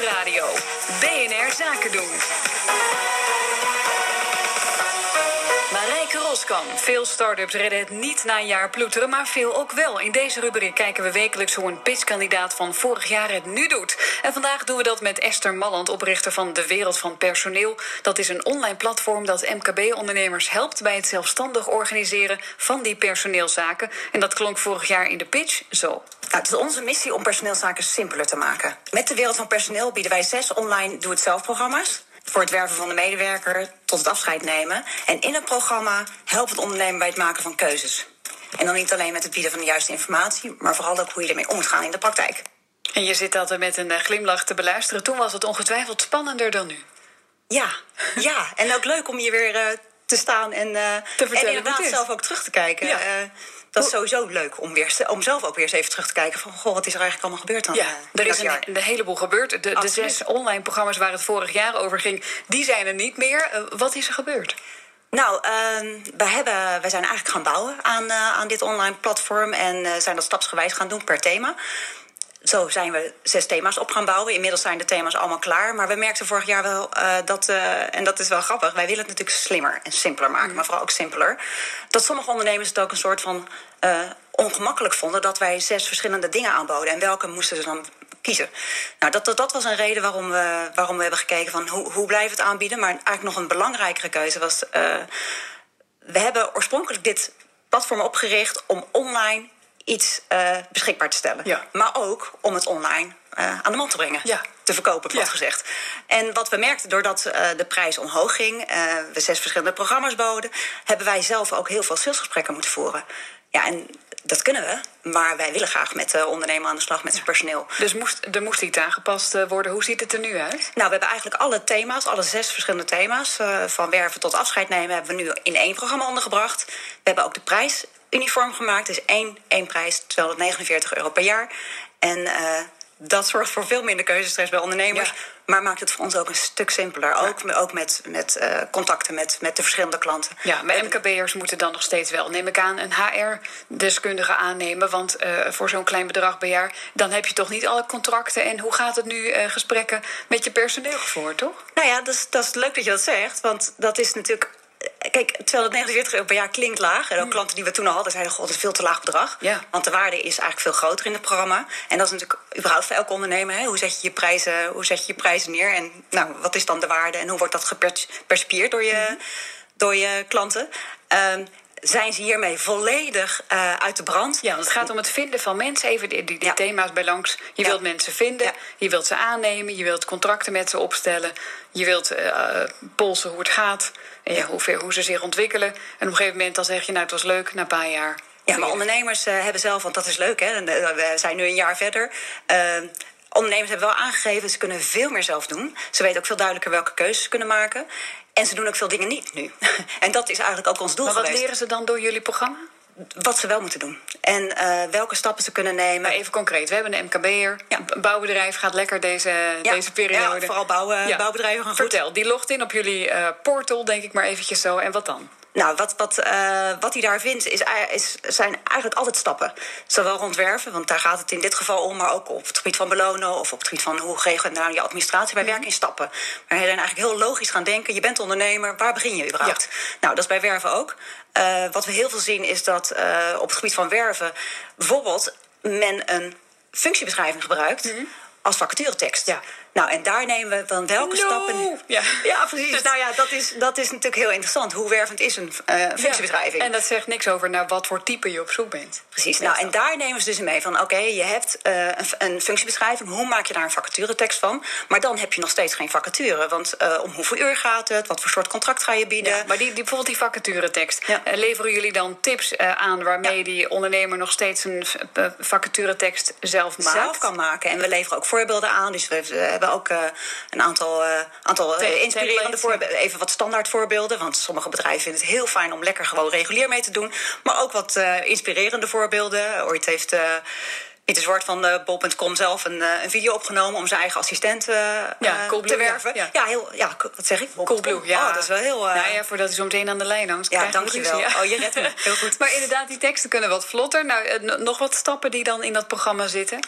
Nieuwsradio. BNR Zaken doen. Marijke Roskam. Veel start-ups redden het niet na een jaar ploeteren, maar veel ook wel. In deze rubriek kijken we wekelijks hoe een pitchkandidaat van vorig jaar het nu doet. En vandaag doen we dat met Esther Malland, oprichter van De Wereld van Personeel. Dat is een online platform dat MKB-ondernemers helpt bij het zelfstandig organiseren van die personeelszaken. En dat klonk vorig jaar in de pitch zo. Nou, het is onze missie om personeelszaken simpeler te maken. Met de wereld van personeel bieden wij zes online doe-het-zelf-programma's. Voor het werven van de medewerker tot het afscheid nemen. En in het programma helpt het ondernemer bij het maken van keuzes. En dan niet alleen met het bieden van de juiste informatie, maar vooral ook hoe je ermee om moet gaan in de praktijk. En je zit altijd met een eh, glimlach te beluisteren. Toen was het ongetwijfeld spannender dan nu. Ja, ja. en ook leuk om hier weer uh, te staan en, uh, te vertellen en inderdaad zelf ook terug te kijken. Ja. Uh, dat is sowieso leuk om, weer, om zelf ook weer eens even terug te kijken van goh, wat is er eigenlijk allemaal gebeurd dan? Ja, er is een, een, heleboel gebeurd. De, de, zes online programma's waar het vorig jaar over ging, die zijn er niet meer. Uh, wat is er gebeurd? Nou, uh, wij, hebben, wij zijn eigenlijk gaan bouwen aan, uh, aan dit online platform en uh, zijn dat stapsgewijs gaan doen per thema. Zo zijn we zes thema's op gaan bouwen. Inmiddels zijn de thema's allemaal klaar. Maar we merkten vorig jaar wel uh, dat, uh, en dat is wel grappig, wij willen het natuurlijk slimmer en simpeler maken, mm. maar vooral ook simpeler. Dat sommige ondernemers het ook een soort van uh, ongemakkelijk vonden dat wij zes verschillende dingen aanboden. En welke moesten ze dan kiezen? Nou, dat, dat, dat was een reden waarom we, waarom we hebben gekeken van hoe, hoe blijven we het aanbieden. Maar eigenlijk nog een belangrijkere keuze was. we hebben oorspronkelijk dit platform opgericht om online iets uh, beschikbaar te stellen. Ja. Maar ook om het online uh, aan de man te brengen. Ja. Te verkopen, plat Ja. gezegd. En wat we merkten, doordat uh, de prijs omhoog ging... we zes verschillende programma's boden... hebben wij zelf ook heel veel salesgesprekken moeten voeren. Ja, en dat kunnen we. Maar wij willen graag met de ondernemer aan de slag, met zijn personeel. Dus moest, er moest iets aangepast worden. Hoe ziet het er nu uit? Nou, we hebben eigenlijk alle thema's, alle zes verschillende thema's... Uh, van werven tot afscheid nemen, hebben we nu in één programma ondergebracht. We hebben ook de prijs uniform gemaakt. Dus één, één prijs, 249 euro per jaar. En uh, dat zorgt voor veel minder keuzestress bij ondernemers. Ja. Maar maakt het voor ons ook een stuk simpeler. Ja. Ook, ook met, met uh, contacten met, met de verschillende klanten. Ja, maar MKB'ers moeten dan nog steeds wel, neem ik aan, een HR-deskundige aannemen. Want uh, voor zo'n klein bedrag per jaar, dan heb je toch niet alle contracten. En hoe gaat het nu uh, gesprekken met je personeel gevoerd, toch? Nou ja, dat is, dat is leuk dat je dat zegt. Want dat is natuurlijk Kijk, 249 euro per jaar klinkt laag. En ook klanten die we toen al hadden zeiden: God, dat is veel te laag bedrag. Ja. Want de waarde is eigenlijk veel groter in het programma. En dat is natuurlijk überhaupt voor elke ondernemer. Hè? Hoe, zet je je prijzen, hoe zet je je prijzen neer? En nou, wat is dan de waarde? En hoe wordt dat gepercipieerd door je, mm. door je klanten? Um, zijn ze hiermee volledig uh, uit de brand. Ja, want het gaat om het vinden van mensen. Even die, die, die ja. thema's bij langs. Je ja. wilt mensen vinden, ja. je wilt ze aannemen, je wilt contracten met ze opstellen. Je wilt uh, polsen hoe het gaat, en hoe, ver, hoe ze zich ontwikkelen. En op een gegeven moment dan zeg je, nou het was leuk, na een paar jaar. Ja, maar ondernemers uh, hebben zelf, want dat is leuk, hè? we zijn nu een jaar verder. Ondernemers hebben wel aangegeven, ze kunnen veel meer zelf doen. Ze weten ook veel duidelijker welke keuzes ze kunnen maken. En ze doen ook veel dingen niet nu. en dat is eigenlijk ook ons doel maar wat geweest. leren ze dan door jullie programma? Wat ze wel moeten doen. En uh, welke stappen ze kunnen nemen. Maar even concreet, we hebben een MKB'er. Ja. Een bouwbedrijf gaat lekker deze, ja. deze periode. Ja, vooral bouwen, ja. bouwbedrijven gaan goed. Vertel, die logt in op jullie uh, portal, denk ik maar eventjes zo. En wat dan? Nou, wat, wat, uh, wat hij daar vindt, is, is, zijn eigenlijk altijd stappen. Zowel rondwerven, want daar gaat het in dit geval om, maar ook op het gebied van belonen of op het gebied van hoe regel je nou je administratie. Wij mm. werken in stappen. Maar hij zijn eigenlijk heel logisch gaan denken: je bent ondernemer, waar begin je überhaupt? Ja. Nou, dat is bij werven ook. Uh, wat we heel veel zien is dat uh, op het gebied van werven bijvoorbeeld men een functiebeschrijving gebruikt. Mm. Als vacaturetekst. Ja. Nou, en daar nemen we dan welke no. stappen. Ja, ja precies. nou ja, dat is, dat is natuurlijk heel interessant. Hoe wervend is een uh, functiebeschrijving? Ja. En dat zegt niks over naar wat voor type je op zoek bent. Precies. Nou, en daar nemen ze dus mee van: oké, okay, je hebt uh, een, een, functiebeschrijving. Hoe maak je daar een vacaturetekst van? Maar dan heb je nog steeds geen vacature. Want uh, om hoeveel uur gaat het? Wat voor soort contract ga je bieden? Ja, maar die, die, bijvoorbeeld die vacaturetekst. Leveren jullie dan tips aan waarmee die ondernemer nog steeds een vacaturetekst zelf maakt? Zelf kan maken. En we leveren ook voorbeelden aan. Dus we hebben ook een aantal, uh, aantal uh, inspirerende voorbeelden. Even wat standaard voorbeelden. Want sommige bedrijven vinden het heel fijn om lekker gewoon regulier mee te doen. Maar ook wat uh, inspirerende voorbeelden. Ooit heeft. Pieter Zwart van uh, bol.com zelf een, uh, een video opgenomen om zijn eigen assistent uh, ja, te werven. Ja, ja. heel, ja, wat zeg ik? Coolblue, ja. Oh, dat is wel heel... nou ja, voordat hij zo meteen aan de lijn hangt. Ja, dankjewel. Ja. Oh, je redt me. Heel goed. maar inderdaad, die teksten kunnen wat vlotter. Nou, nog wat stappen die dan in dat programma zitten?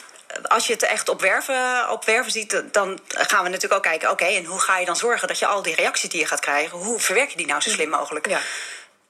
Als je het echt op werven, op werven ziet, dan gaan we natuurlijk ook kijken: oké, en hoe ga je dan zorgen dat je al die reacties die je gaat krijgen, hoe verwerk je die nou zo slim mogelijk? Ja.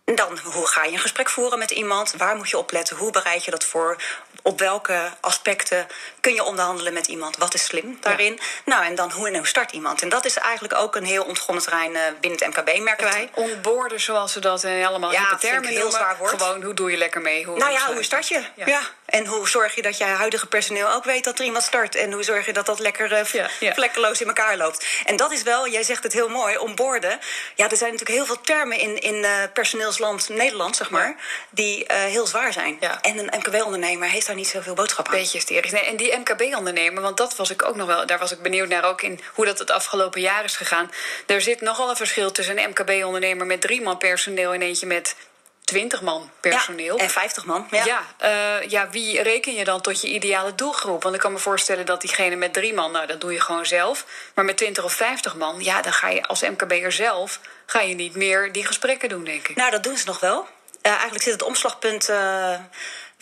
Dan, hoe ga je een gesprek voeren met iemand? Waar moet je op letten? Hoe bereid je dat voor? Op welke aspecten kun je onderhandelen met iemand? Wat is slim daarin? Nou, en dan hoe en hoe start iemand? En dat is eigenlijk ook een heel ontgonnen terrein eh, binnen het MKB, merken wij. Onboorden, zoals ze dat eh, allemaal Ja, vind ik termen heel noemen. zwaar woord. Gewoon, hoe doe je lekker mee? Hoe Nou ja, hoe start je? Ja. Ja. En hoe zorg je dat je huidige personeel ook weet dat er iemand start? En hoe zorg je dat dat lekker Ja, ja. vlekkeloos in elkaar loopt? En dat is wel, jij zegt het heel mooi, onboorden. Ja, er zijn natuurlijk heel veel termen in, in eh, personeelsland Nederland, zeg maar, die eh, heel zwaar zijn. En een MKB-ondernemer heeft daar niet zoveel boodschap aan. Beetje hysterisch. Nee, en die MKB-ondernemer, want dat was ik ook nog wel, daar was ik benieuwd naar ook in hoe dat het afgelopen jaar is gegaan. Er zit nogal een verschil tussen een MKB-ondernemer met drie man personeel en eentje met twintig man personeel. Ja, en 50 man. Ja. Ja, eh, ja, wie reken je dan tot je ideale doelgroep? Want ik kan me voorstellen dat diegene met drie man, nou, dat doe je gewoon zelf. Maar met twintig of vijftig man, ja, dan ga je als MKB'er zelf... ga je niet meer die gesprekken doen, denk ik. Nou, dat doen ze nog wel. Eh, eigenlijk zit het omslagpunt eh,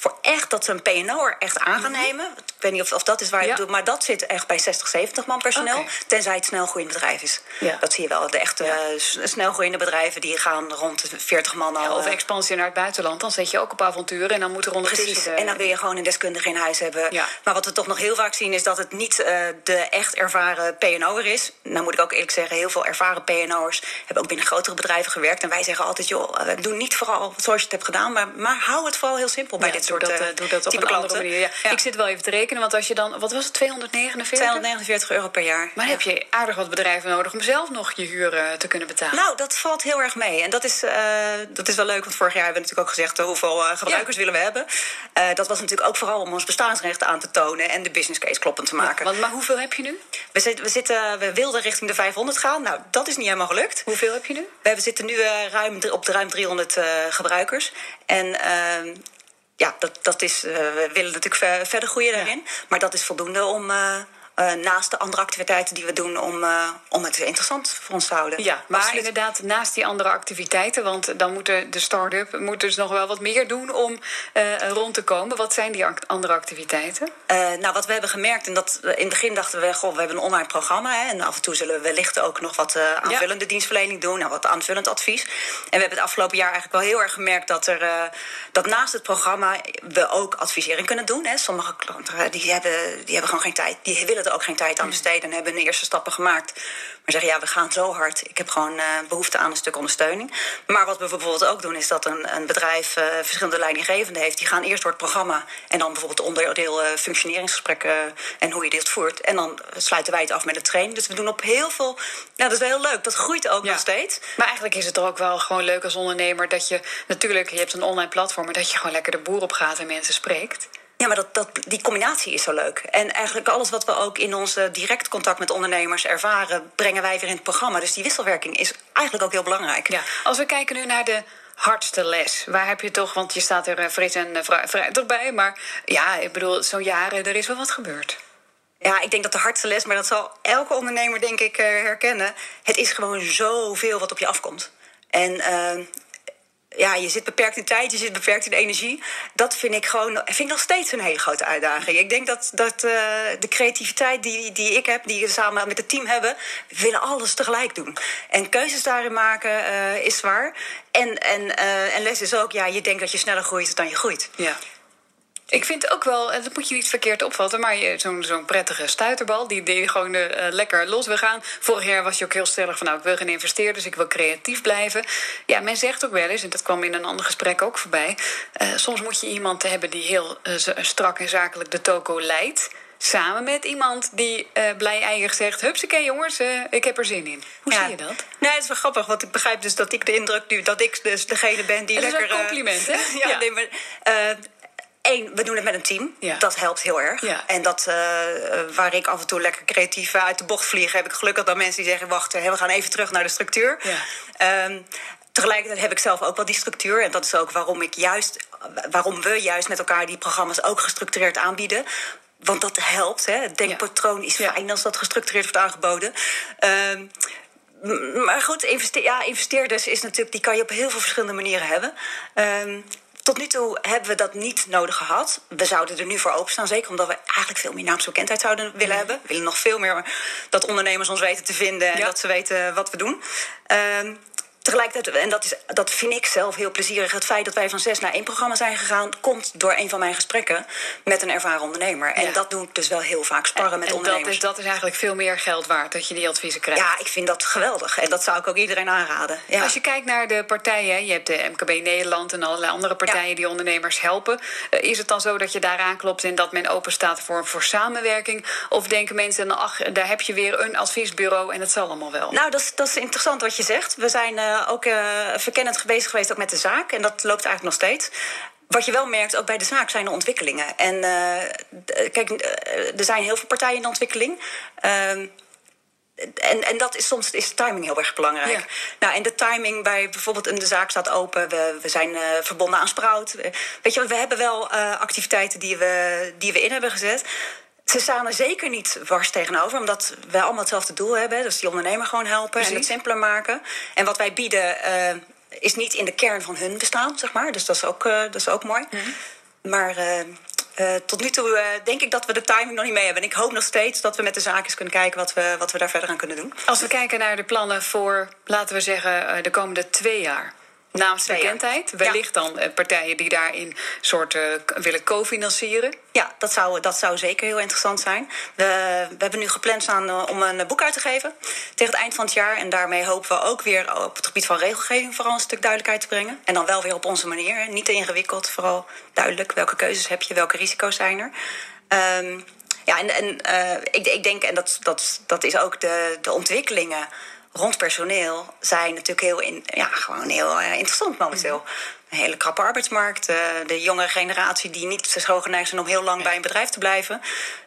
voor echt dat ze een PNO er echt aan gaan nemen. Ik weet niet of, of dat is waar je Ja. het doet, maar dat zit echt bij 60, 70 man personeel. Tenzij het snel groeiend bedrijf is. Ja. Dat zie je wel. De echte Ja. eh, s- snel groeiende bedrijven die gaan rond de 40 man al. Of eh, expansie naar het buitenland, dan zet je ook op avonturen... en dan moet er ondertussen... Precies, en dan wil je gewoon een deskundige in huis hebben. Ja. Maar wat we toch nog heel vaak zien is dat het niet eh, de echt ervaren PNO'er is. Nou moet ik ook eerlijk zeggen, heel veel ervaren PNO'ers hebben ook binnen grotere bedrijven gewerkt. En wij zeggen altijd, joh, doe niet vooral zoals je het hebt gedaan, maar, maar hou het vooral heel simpel bij dit doe soort dat, eh, eh, doe dat op een andere manier. Ja. Ja. Ik zit wel even te rekenen, want als je dan... Wat was het, 249? 249 euro per jaar. Maar Ja. heb je aardig wat bedrijven nodig om zelf nog je huur te kunnen betalen? Nou, dat valt heel erg mee. En dat is, eh, dat is wel leuk, want vorig jaar hebben we natuurlijk ook gezegd... hoeveel gebruikers willen we hebben. Dat was natuurlijk ook vooral om ons bestaansrecht aan te tonen... en de business case kloppend te maken. Want, maar hoeveel heb je nu? We, zitten, we, zitten, we wilden richting de 500 gaan. Nou, dat is niet helemaal gelukt. Hoeveel heb je nu? We zitten nu ruim, op de ruim 300 eh, gebruikers. En ehm, ja, dat, dat is, eh, we willen natuurlijk ver- verder groeien daarin. Maar dat is voldoende om... eh, naast de andere activiteiten die we doen om, eh, om het interessant voor ons te houden. Ja, maar Absoluut. inderdaad, naast die andere activiteiten, want dan moeten de start-up moet dus nog wel wat meer doen om eh, rond te komen. Wat zijn die andere activiteiten? Nou, wat we hebben gemerkt, en dat in het begin dachten we, goh, we hebben een online programma. Hè, en af en toe zullen we wellicht ook nog wat aanvullende dienstverlening doen, nou, wat aanvullend advies. En we hebben het afgelopen jaar eigenlijk wel heel erg gemerkt dat er dat naast het programma we ook advisering kunnen doen. Hè. Sommige klanten die hebben, die hebben gewoon geen tijd, die willen er ook geen tijd aan besteden en hebben de eerste stappen gemaakt. Maar zeggen, ja, we gaan zo hard. Ik heb gewoon eh, behoefte aan een stuk ondersteuning. Maar wat we bijvoorbeeld ook doen, is dat een, een bedrijf eh, verschillende leidinggevenden heeft. Die gaan eerst door het programma en dan bijvoorbeeld onderdeel eh, functioneringsgesprekken en hoe je dit voert. En dan sluiten wij het af met het trainen. Dus we doen op heel veel. Nou, dat is wel heel leuk. Dat groeit ook Ja. nog steeds. Maar eigenlijk is het toch ook wel gewoon leuk als ondernemer dat je natuurlijk, je hebt een online platform, maar dat je gewoon lekker de boer op gaat en mensen spreekt. Ja, maar dat, dat, die combinatie is zo leuk. En eigenlijk alles wat we ook in ons direct contact met ondernemers ervaren, brengen wij weer in het programma. Dus die wisselwerking is eigenlijk ook heel belangrijk. Ja, als we kijken nu naar de hardste les, waar heb je toch, want je staat er eh, fris en eh, vrij- fruitig bij, maar ja, ik bedoel, zo'n jaren, er is wel wat gebeurd. Ja, ik denk dat de hardste les, maar dat zal elke ondernemer denk ik eh, herkennen. Het is gewoon zoveel wat op je afkomt. En ja, je zit beperkt in tijd, je zit beperkt in energie. Dat vind ik gewoon vind ik nog steeds een hele grote uitdaging. Ik denk dat, dat eh, de creativiteit die, die ik heb, die we samen met het team hebben, we willen alles tegelijk doen. En keuzes daarin maken eh, is zwaar. En, en, eh, en les is ook, ja, je denkt dat je sneller groeit dan je groeit. Ja. Ik vind ook wel, en dat moet je niet verkeerd opvatten, maar zo'n zo'n prettige stuiterbal die, die gewoon eh, lekker los wil gaan. Vorig jaar was je ook heel stellig van, nou, ik wil geen investeren, dus ik wil creatief blijven. Ja, men zegt ook wel eens, en dat kwam in een ander gesprek ook voorbij, eh, soms moet je iemand hebben die heel strak en zakelijk de toko leidt. Samen met iemand die blij-eigen zegt: Hupsakee, jongens, ik heb er zin in. Hoe Ja. zie je dat? Nee, het is wel grappig, want ik begrijp dus dat ik de indruk nu dat ik dus degene ben die is lekker. een eh, compliment, hè? ja, Ja. nee, maar. Eh, we doen het met een team. Ja. Dat helpt heel erg. Ja. En dat, eh, eh, waar ik af en toe lekker creatief uit de bocht vlieg, heb ik gelukkig dan mensen die zeggen: wacht, we gaan even terug naar de structuur. Ja. Ehm, tegelijkertijd heb ik zelf ook wel die structuur. En dat is ook waarom ik juist, waarom we juist met elkaar die programma's ook gestructureerd aanbieden. Want dat helpt. Hè. Het denkpatroon is fijn als dat gestructureerd wordt aangeboden. Ehm, maar goed, investe ja, investeerders is natuurlijk, die kan je op heel veel verschillende manieren hebben. Ehm, tot nu toe hebben we dat niet nodig gehad. We zouden er nu voor openstaan, zeker omdat we eigenlijk veel meer naamsbekendheid zouden willen hebben. We willen nog veel meer dat ondernemers ons weten te vinden en dat ze weten wat we doen. Uh, Tegelijkertijd, en dat, is, dat vind ik zelf heel plezierig, het feit dat wij van zes naar één programma zijn gegaan, komt door een van mijn gesprekken met een ervaren ondernemer. En dat doe ik dus wel heel vaak, sparren met en ondernemers. Dat is, dat is eigenlijk veel meer geld waard, dat je die adviezen krijgt. Ja, ik vind dat geweldig. En dat zou ik ook iedereen aanraden. Ja. Als je kijkt naar de partijen, je hebt de MKB Nederland en allerlei andere partijen die ondernemers helpen. Eh, is het dan zo dat je daar aanklopt en dat men open staat voor, voor samenwerking? Of denken mensen, ach, daar heb je weer een adviesbureau en het zal allemaal wel? Nou, dat is, dat is interessant wat je zegt. We zijn uh, ook uh, verkennend bezig geweest ook met de zaak. En dat loopt eigenlijk nog steeds. Wat je wel merkt, ook bij de zaak zijn er ontwikkelingen. En uh, kijk, er zijn heel veel partijen in de ontwikkeling. Uh, en, en dat is soms is de timing heel erg belangrijk. Ja. Nou, en de timing bij bijvoorbeeld een de zaak staat open, we, we zijn uh, verbonden aan Sprout. Weet je, we hebben wel uh, activiteiten die we, die we in hebben gezet. Ze staan er zeker niet wars tegenover, omdat wij allemaal hetzelfde doel hebben. Dus die ondernemer gewoon helpen Precies. en het simpeler maken. En wat wij bieden uh, is niet in de kern van hun bestaan, zeg maar. Dus dat is ook, uh, dat is ook mooi. Mm-hmm. Maar uh, tot nu toe denk ik dat we de timing nog niet mee hebben. En ik hoop nog steeds dat we met de zaakjes kunnen kijken wat we, wat we daar verder aan kunnen doen. Als we kijken naar de plannen voor, laten we zeggen, de komende twee jaar naamsbekendheid. Wellicht dan uh, partijen die daarin soort uh, willen cofinancieren. Ja, dat zou, dat zou zeker heel interessant zijn. We, we hebben nu gepland staan uh, om een boek uit te geven tegen het eind van het jaar. En daarmee hopen we ook weer op het gebied van regelgeving vooral een stuk duidelijkheid te brengen. En dan wel weer op onze manier. Niet te ingewikkeld, vooral duidelijk. Welke keuzes heb je, welke risico's zijn er. Um, ja, en, en ik, ik denk, en dat, dat, dat is ook de, de ontwikkelingen rond personeel zijn natuurlijk heel, in, ja, gewoon heel uh, interessant momenteel. Een hele krappe arbeidsmarkt. Uh, de jongere generatie die niet zo geneigd zijn om heel lang bij een bedrijf te blijven.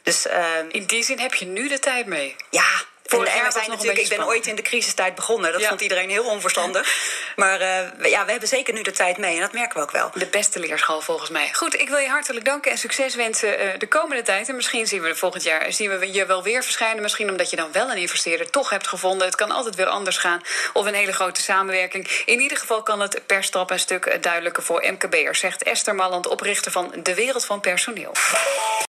Dus, uh, in die zin heb je nu de tijd mee. Ja, en, en we zijn natuurlijk, ik ben ooit in de crisistijd begonnen. Dat ja. vond iedereen heel onverstandig. Maar uh, ja, we hebben zeker nu de tijd mee en dat merken we ook wel. De beste leerschool volgens mij. Goed, ik wil je hartelijk danken en succes wensen uh, de komende tijd. En misschien zien we volgend jaar zien we je wel weer verschijnen. Misschien omdat je dan wel een investeerder toch hebt gevonden. Het kan altijd weer anders gaan. Of een hele grote samenwerking. In ieder geval kan het per stap een stuk duidelijker voor MKB'ers, zegt Esther Malland, oprichter van De Wereld van Personeel.